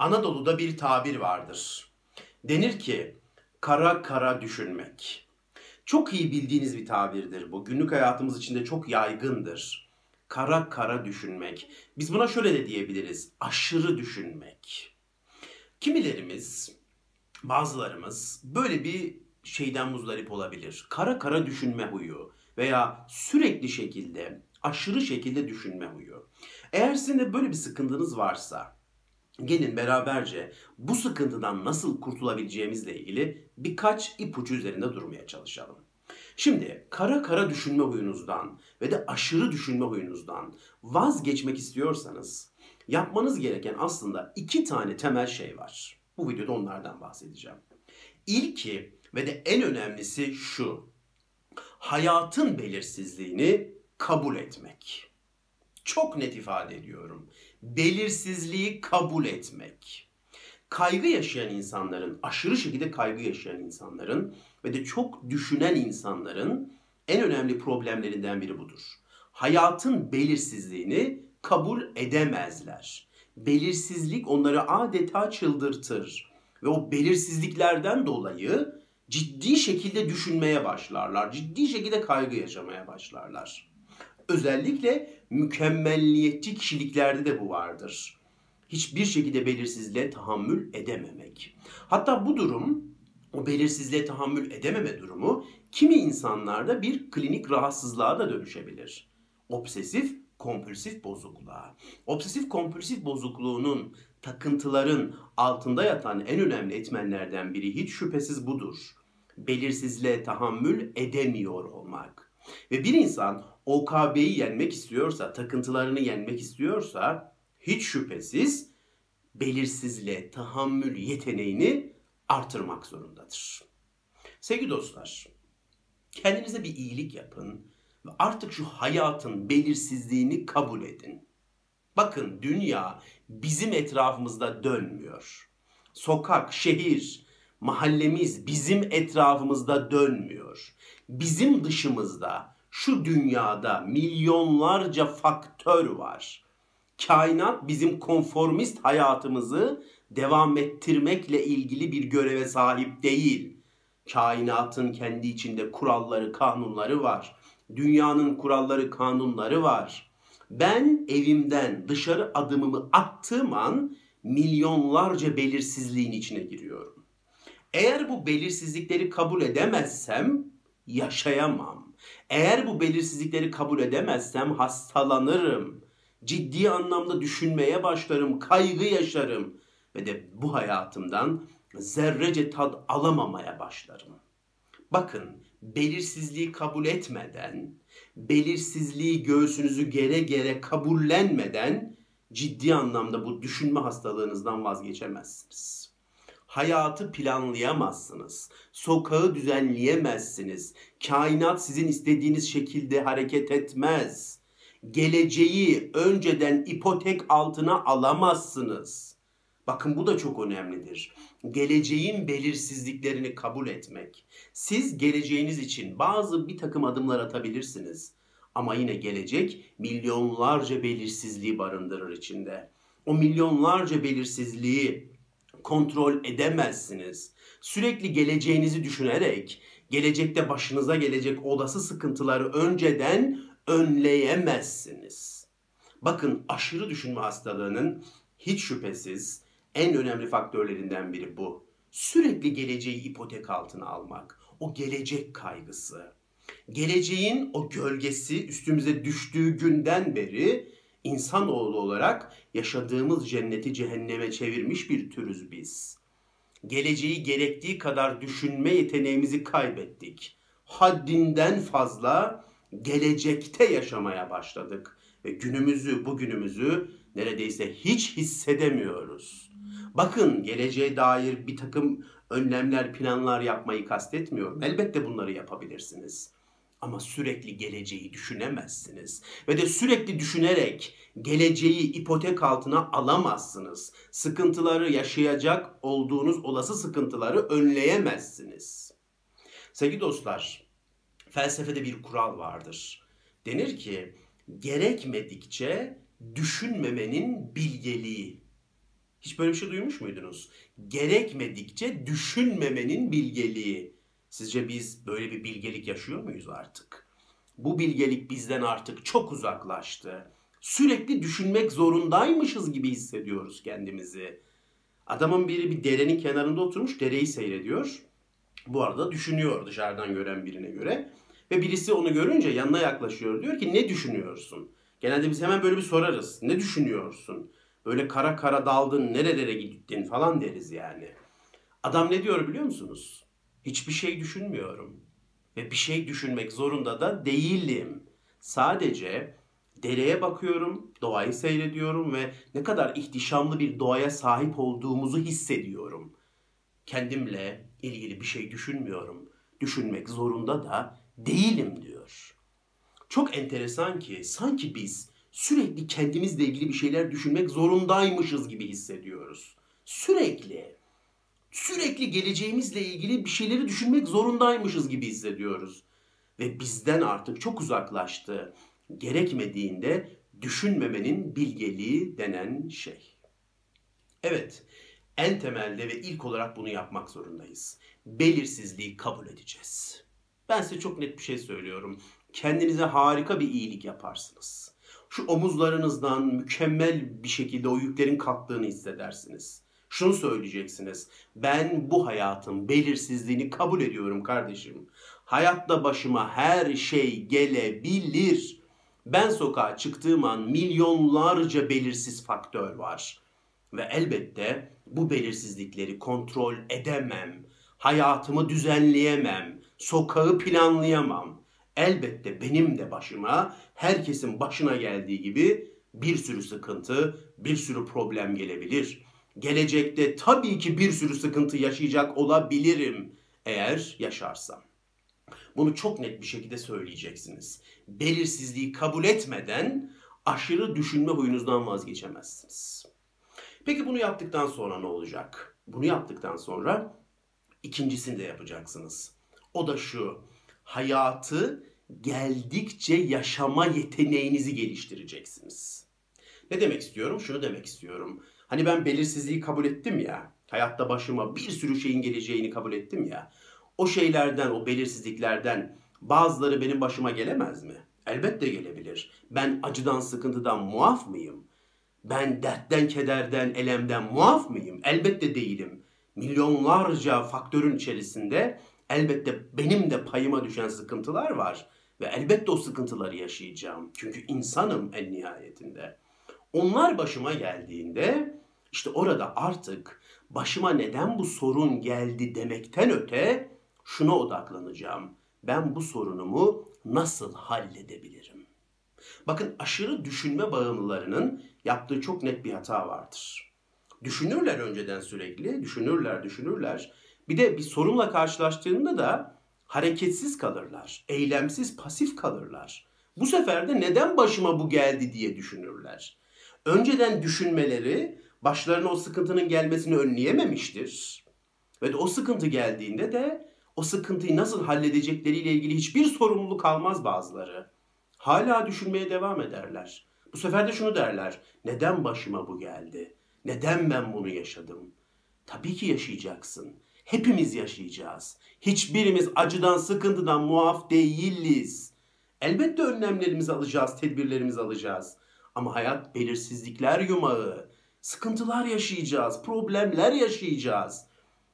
Anadolu'da bir tabir vardır. Denir ki kara kara düşünmek. Çok iyi bildiğiniz bir tabirdir bu. Günlük hayatımız içinde çok yaygındır. Kara kara düşünmek. Biz buna şöyle de diyebiliriz. Aşırı düşünmek. Kimilerimiz, bazılarımız böyle bir şeyden muzdarip olabilir. Kara kara düşünme huyu veya sürekli şekilde, aşırı şekilde düşünme huyu. Eğer sizin de böyle bir sıkıntınız varsa, gelin beraberce bu sıkıntıdan nasıl kurtulabileceğimizle ilgili birkaç ipucu üzerinde durmaya çalışalım. Şimdi kara kara düşünme huyunuzdan ve de aşırı düşünme huyunuzdan vazgeçmek istiyorsanız yapmanız gereken aslında iki tane temel şey var. Bu videoda onlardan bahsedeceğim. İlki ve de en önemlisi şu. Hayatın belirsizliğini kabul etmek. Çok net ifade ediyorum. Belirsizliği kabul etmek. Kaygı yaşayan insanların, aşırı şekilde kaygı yaşayan insanların ve de çok düşünen insanların en önemli problemlerinden biri budur. Hayatın belirsizliğini kabul edemezler. Belirsizlik onları adeta çıldırtır ve o belirsizliklerden dolayı ciddi şekilde düşünmeye başlarlar. Ciddi şekilde kaygı yaşamaya başlarlar. Özellikle mükemmelliyetçi kişiliklerde de bu vardır. Hiçbir şekilde belirsizliğe tahammül edememek. Hatta bu durum, o belirsizliğe tahammül edememe durumu kimi insanlarda bir klinik rahatsızlığa da dönüşebilir. Obsesif kompulsif bozukluğa. Obsesif kompulsif bozukluğunun takıntıların altında yatan en önemli etmenlerden biri hiç şüphesiz budur belirsizliğe tahammül edemiyor olmak. Ve bir insan OKB'yi yenmek istiyorsa, takıntılarını yenmek istiyorsa hiç şüphesiz belirsizliğe tahammül yeteneğini artırmak zorundadır. Sevgili dostlar, kendinize bir iyilik yapın ve artık şu hayatın belirsizliğini kabul edin. Bakın dünya bizim etrafımızda dönmüyor. Sokak, şehir, mahallemiz bizim etrafımızda dönmüyor. Bizim dışımızda şu dünyada milyonlarca faktör var. Kainat bizim konformist hayatımızı devam ettirmekle ilgili bir göreve sahip değil. Kainatın kendi içinde kuralları, kanunları var. Dünyanın kuralları, kanunları var. Ben evimden dışarı adımımı attığım an milyonlarca belirsizliğin içine giriyorum. Eğer bu belirsizlikleri kabul edemezsem yaşayamam. Eğer bu belirsizlikleri kabul edemezsem hastalanırım. Ciddi anlamda düşünmeye başlarım, kaygı yaşarım ve de bu hayatımdan zerrece tad alamamaya başlarım. Bakın, belirsizliği kabul etmeden, belirsizliği göğsünüzü gere gere kabullenmeden ciddi anlamda bu düşünme hastalığınızdan vazgeçemezsiniz. Hayatı planlayamazsınız. Sokağı düzenleyemezsiniz. Kainat sizin istediğiniz şekilde hareket etmez. Geleceği önceden ipotek altına alamazsınız. Bakın bu da çok önemlidir. Geleceğin belirsizliklerini kabul etmek. Siz geleceğiniz için bazı bir takım adımlar atabilirsiniz. Ama yine gelecek milyonlarca belirsizliği barındırır içinde. O milyonlarca belirsizliği kontrol edemezsiniz. Sürekli geleceğinizi düşünerek gelecekte başınıza gelecek olası sıkıntıları önceden önleyemezsiniz. Bakın aşırı düşünme hastalığının hiç şüphesiz en önemli faktörlerinden biri bu. Sürekli geleceği ipotek altına almak. O gelecek kaygısı. Geleceğin o gölgesi üstümüze düştüğü günden beri insanoğlu olarak yaşadığımız cenneti cehenneme çevirmiş bir türüz biz. Geleceği gerektiği kadar düşünme yeteneğimizi kaybettik. Haddinden fazla gelecekte yaşamaya başladık ve günümüzü, bugünümüzü neredeyse hiç hissedemiyoruz. Bakın geleceğe dair bir takım önlemler, planlar yapmayı kastetmiyorum. Elbette bunları yapabilirsiniz. Ama sürekli geleceği düşünemezsiniz. Ve de sürekli düşünerek geleceği ipotek altına alamazsınız. Sıkıntıları yaşayacak olduğunuz olası sıkıntıları önleyemezsiniz. Sevgili dostlar, felsefede bir kural vardır. Denir ki gerekmedikçe düşünmemenin bilgeliği. Hiç böyle bir şey duymuş muydunuz? Gerekmedikçe düşünmemenin bilgeliği. Sizce biz böyle bir bilgelik yaşıyor muyuz artık? Bu bilgelik bizden artık çok uzaklaştı. Sürekli düşünmek zorundaymışız gibi hissediyoruz kendimizi. Adamın biri bir derenin kenarında oturmuş dereyi seyrediyor. Bu arada düşünüyor dışarıdan gören birine göre. Ve birisi onu görünce yanına yaklaşıyor. Diyor ki ne düşünüyorsun? Genelde biz hemen böyle bir sorarız. Ne düşünüyorsun? Böyle kara kara daldın, nerelere gittin falan deriz yani. Adam ne diyor biliyor musunuz? Hiçbir şey düşünmüyorum. Ve bir şey düşünmek zorunda da değilim. Sadece dereye bakıyorum, doğayı seyrediyorum ve ne kadar ihtişamlı bir doğaya sahip olduğumuzu hissediyorum. Kendimle ilgili bir şey düşünmüyorum. Düşünmek zorunda da değilim diyor. Çok enteresan ki sanki biz sürekli kendimizle ilgili bir şeyler düşünmek zorundaymışız gibi hissediyoruz. Sürekli sürekli geleceğimizle ilgili bir şeyleri düşünmek zorundaymışız gibi hissediyoruz. Ve bizden artık çok uzaklaştı. Gerekmediğinde düşünmemenin bilgeliği denen şey. Evet, en temelde ve ilk olarak bunu yapmak zorundayız. Belirsizliği kabul edeceğiz. Ben size çok net bir şey söylüyorum. Kendinize harika bir iyilik yaparsınız. Şu omuzlarınızdan mükemmel bir şekilde o yüklerin kalktığını hissedersiniz. Şunu söyleyeceksiniz. Ben bu hayatın belirsizliğini kabul ediyorum kardeşim. Hayatta başıma her şey gelebilir. Ben sokağa çıktığım an milyonlarca belirsiz faktör var. Ve elbette bu belirsizlikleri kontrol edemem. Hayatımı düzenleyemem. Sokağı planlayamam. Elbette benim de başıma, herkesin başına geldiği gibi bir sürü sıkıntı, bir sürü problem gelebilir. Gelecekte tabii ki bir sürü sıkıntı yaşayacak olabilirim eğer yaşarsam. Bunu çok net bir şekilde söyleyeceksiniz. Belirsizliği kabul etmeden aşırı düşünme huyunuzdan vazgeçemezsiniz. Peki bunu yaptıktan sonra ne olacak? Bunu yaptıktan sonra ikincisini de yapacaksınız. O da şu. Hayatı geldikçe yaşama yeteneğinizi geliştireceksiniz. Ne demek istiyorum? Şunu demek istiyorum. Hani ben belirsizliği kabul ettim ya. Hayatta başıma bir sürü şeyin geleceğini kabul ettim ya. O şeylerden, o belirsizliklerden bazıları benim başıma gelemez mi? Elbette gelebilir. Ben acıdan, sıkıntıdan muaf mıyım? Ben dertten, kederden, elemden muaf mıyım? Elbette değilim. Milyonlarca faktörün içerisinde elbette benim de payıma düşen sıkıntılar var. Ve elbette o sıkıntıları yaşayacağım. Çünkü insanım en nihayetinde. Onlar başıma geldiğinde işte orada artık başıma neden bu sorun geldi demekten öte şuna odaklanacağım. Ben bu sorunumu nasıl halledebilirim? Bakın aşırı düşünme bağımlılarının yaptığı çok net bir hata vardır. Düşünürler önceden sürekli, düşünürler, düşünürler. Bir de bir sorunla karşılaştığında da hareketsiz kalırlar, eylemsiz, pasif kalırlar. Bu sefer de neden başıma bu geldi diye düşünürler. Önceden düşünmeleri başlarına o sıkıntının gelmesini önleyememiştir. Ve de o sıkıntı geldiğinde de o sıkıntıyı nasıl halledecekleriyle ilgili hiçbir sorumluluk almaz bazıları. Hala düşünmeye devam ederler. Bu sefer de şunu derler. Neden başıma bu geldi? Neden ben bunu yaşadım? Tabii ki yaşayacaksın. Hepimiz yaşayacağız. Hiçbirimiz acıdan, sıkıntıdan muaf değiliz. Elbette önlemlerimizi alacağız, tedbirlerimizi alacağız. Ama hayat belirsizlikler yumağı. Sıkıntılar yaşayacağız, problemler yaşayacağız.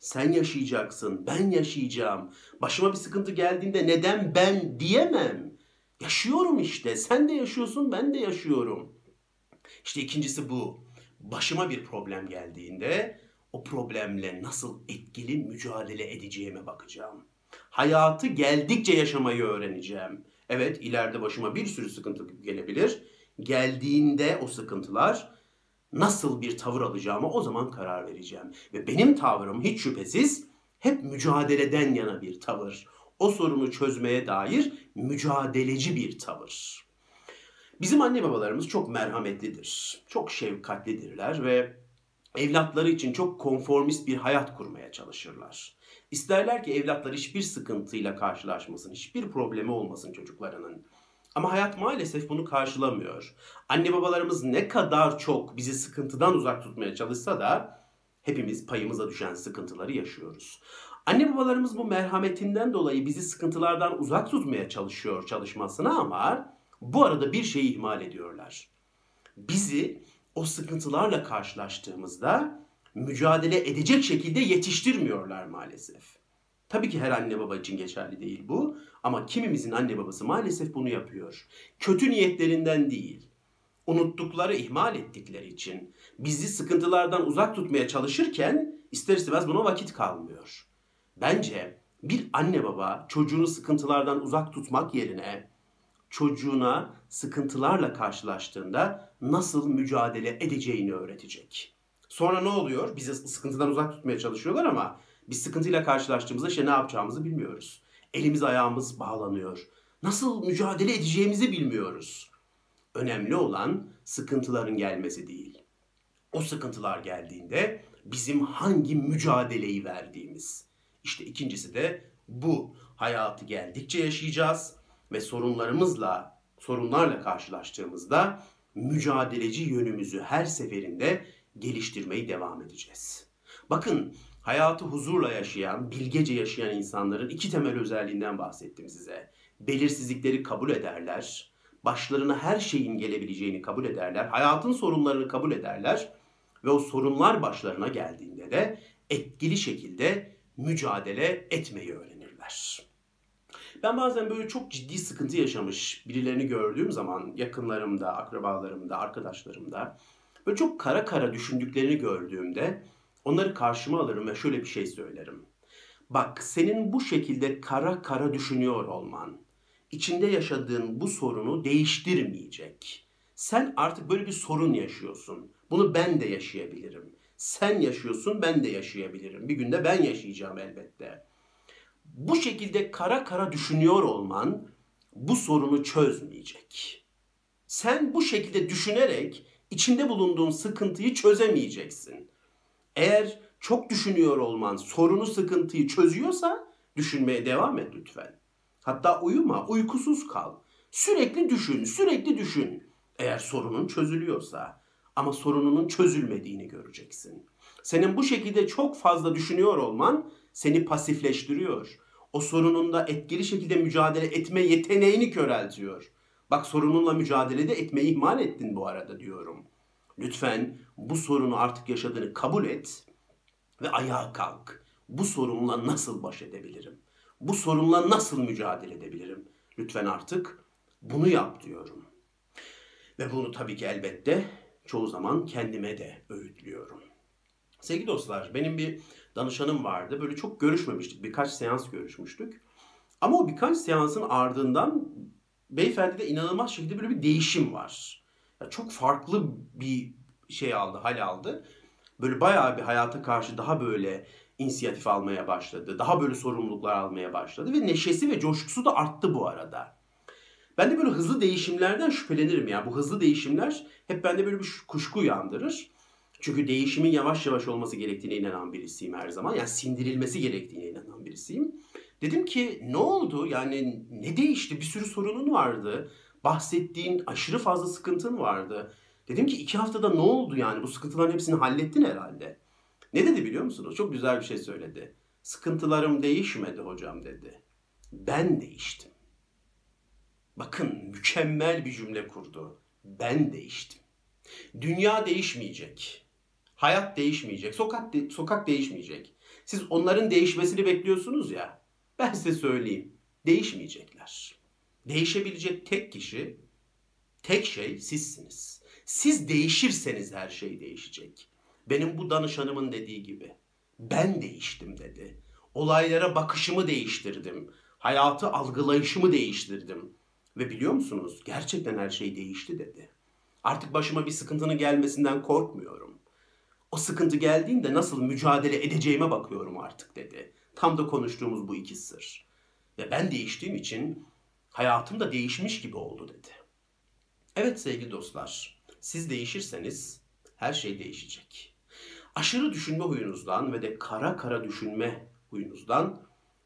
Sen yaşayacaksın, ben yaşayacağım. Başıma bir sıkıntı geldiğinde neden ben diyemem. Yaşıyorum işte. Sen de yaşıyorsun, ben de yaşıyorum. İşte ikincisi bu. Başıma bir problem geldiğinde o problemle nasıl etkili mücadele edeceğime bakacağım. Hayatı geldikçe yaşamayı öğreneceğim. Evet ileride başıma bir sürü sıkıntı gelebilir. Geldiğinde o sıkıntılar nasıl bir tavır alacağıma o zaman karar vereceğim. Ve benim tavrım hiç şüphesiz hep mücadeleden yana bir tavır. O sorunu çözmeye dair mücadeleci bir tavır. Bizim anne babalarımız çok merhametlidir, çok şefkatlidirler ve evlatları için çok konformist bir hayat kurmaya çalışırlar. İsterler ki evlatlar hiçbir sıkıntıyla karşılaşmasın, hiçbir problemi olmasın çocuklarının. Ama hayat maalesef bunu karşılamıyor. Anne babalarımız ne kadar çok bizi sıkıntıdan uzak tutmaya çalışsa da hepimiz payımıza düşen sıkıntıları yaşıyoruz. Anne babalarımız bu merhametinden dolayı bizi sıkıntılardan uzak tutmaya çalışıyor çalışmasına ama bu arada bir şeyi ihmal ediyorlar. Bizi o sıkıntılarla karşılaştığımızda mücadele edecek şekilde yetiştirmiyorlar maalesef. Tabii ki her anne baba için geçerli değil bu ama kimimizin anne babası maalesef bunu yapıyor. Kötü niyetlerinden değil, unuttukları, ihmal ettikleri için bizi sıkıntılardan uzak tutmaya çalışırken ister istemez buna vakit kalmıyor. Bence bir anne baba çocuğunu sıkıntılardan uzak tutmak yerine çocuğuna sıkıntılarla karşılaştığında nasıl mücadele edeceğini öğretecek. Sonra ne oluyor? Bizi sıkıntıdan uzak tutmaya çalışıyorlar ama biz sıkıntıyla karşılaştığımızda işte ne yapacağımızı bilmiyoruz. Elimiz ayağımız bağlanıyor. Nasıl mücadele edeceğimizi bilmiyoruz. Önemli olan sıkıntıların gelmesi değil. O sıkıntılar geldiğinde bizim hangi mücadeleyi verdiğimiz. İşte ikincisi de bu. Hayatı geldikçe yaşayacağız ve sorunlarımızla, sorunlarla karşılaştığımızda mücadeleci yönümüzü her seferinde geliştirmeyi devam edeceğiz. Bakın hayatı huzurla yaşayan, bilgece yaşayan insanların iki temel özelliğinden bahsettim size. Belirsizlikleri kabul ederler, başlarına her şeyin gelebileceğini kabul ederler, hayatın sorunlarını kabul ederler ve o sorunlar başlarına geldiğinde de etkili şekilde mücadele etmeyi öğrenirler. Ben bazen böyle çok ciddi sıkıntı yaşamış birilerini gördüğüm zaman yakınlarımda, akrabalarımda, arkadaşlarımda böyle çok kara kara düşündüklerini gördüğümde onları karşıma alırım ve şöyle bir şey söylerim. Bak senin bu şekilde kara kara düşünüyor olman içinde yaşadığın bu sorunu değiştirmeyecek. Sen artık böyle bir sorun yaşıyorsun. Bunu ben de yaşayabilirim. Sen yaşıyorsun, ben de yaşayabilirim. Bir günde ben yaşayacağım elbette. Bu şekilde kara kara düşünüyor olman bu sorunu çözmeyecek. Sen bu şekilde düşünerek içinde bulunduğun sıkıntıyı çözemeyeceksin. Eğer çok düşünüyor olman sorunu sıkıntıyı çözüyorsa düşünmeye devam et lütfen. Hatta uyuma, uykusuz kal. Sürekli düşün, sürekli düşün. Eğer sorunun çözülüyorsa ama sorununun çözülmediğini göreceksin. Senin bu şekilde çok fazla düşünüyor olman seni pasifleştiriyor. O sorununda etkili şekilde mücadele etme yeteneğini köreltiyor. Bak sorununla mücadelede etmeyi ihmal ettin bu arada diyorum. Lütfen bu sorunu artık yaşadığını kabul et ve ayağa kalk. Bu sorunla nasıl baş edebilirim? Bu sorunla nasıl mücadele edebilirim? Lütfen artık bunu yap diyorum. Ve bunu tabii ki elbette çoğu zaman kendime de öğütlüyorum. Sevgili dostlar, benim bir danışanım vardı. Böyle çok görüşmemiştik. Birkaç seans görüşmüştük. Ama o birkaç seansın ardından beyefendide inanılmaz şekilde böyle bir değişim var. Çok farklı bir şey aldı, hal aldı. Böyle bayağı bir hayata karşı daha böyle inisiyatif almaya başladı. Daha böyle sorumluluklar almaya başladı ve neşesi ve coşkusu da arttı bu arada. Ben de böyle hızlı değişimlerden şüphelenirim ya. Bu hızlı değişimler hep bende böyle bir kuşku uyandırır. Çünkü değişimin yavaş yavaş olması gerektiğine inanan birisiyim her zaman. Yani sindirilmesi gerektiğine inanan birisiyim. Dedim ki ne oldu? Yani ne değişti? Bir sürü sorunun vardı. Bahsettiğin aşırı fazla sıkıntın vardı. Dedim ki iki haftada ne oldu yani? Bu sıkıntıların hepsini hallettin herhalde. Ne dedi biliyor musunuz? Çok güzel bir şey söyledi. Sıkıntılarım değişmedi hocam dedi. Ben değiştim. Bakın mükemmel bir cümle kurdu. Ben değiştim. Dünya değişmeyecek. Hayat değişmeyecek. Sokak de- sokak değişmeyecek. Siz onların değişmesini bekliyorsunuz ya. Ben size söyleyeyim. Değişmeyecekler. Değişebilecek tek kişi, tek şey sizsiniz. Siz değişirseniz her şey değişecek. Benim bu danışanımın dediği gibi. Ben değiştim dedi. Olaylara bakışımı değiştirdim. Hayatı algılayışımı değiştirdim. Ve biliyor musunuz? Gerçekten her şey değişti dedi. Artık başıma bir sıkıntının gelmesinden korkmuyorum. O sıkıntı geldiğinde nasıl mücadele edeceğime bakıyorum artık dedi. Tam da konuştuğumuz bu iki sır. Ve ben değiştiğim için hayatım da değişmiş gibi oldu dedi. Evet sevgili dostlar, siz değişirseniz her şey değişecek. Aşırı düşünme huyunuzdan ve de kara kara düşünme huyunuzdan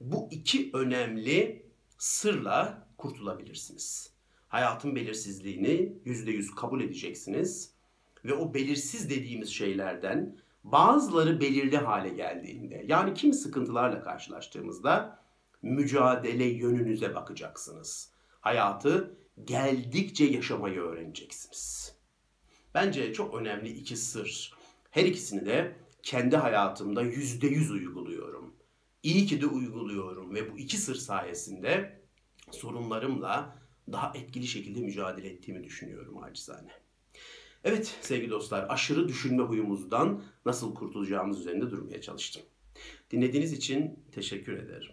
bu iki önemli sırla kurtulabilirsiniz. Hayatın belirsizliğini %100 kabul edeceksiniz ve o belirsiz dediğimiz şeylerden bazıları belirli hale geldiğinde yani kim sıkıntılarla karşılaştığımızda mücadele yönünüze bakacaksınız. Hayatı geldikçe yaşamayı öğreneceksiniz. Bence çok önemli iki sır. Her ikisini de kendi hayatımda yüzde yüz uyguluyorum. İyi ki de uyguluyorum ve bu iki sır sayesinde sorunlarımla daha etkili şekilde mücadele ettiğimi düşünüyorum acizane. Evet sevgili dostlar aşırı düşünme huyumuzdan nasıl kurtulacağımız üzerinde durmaya çalıştım. Dinlediğiniz için teşekkür ederim.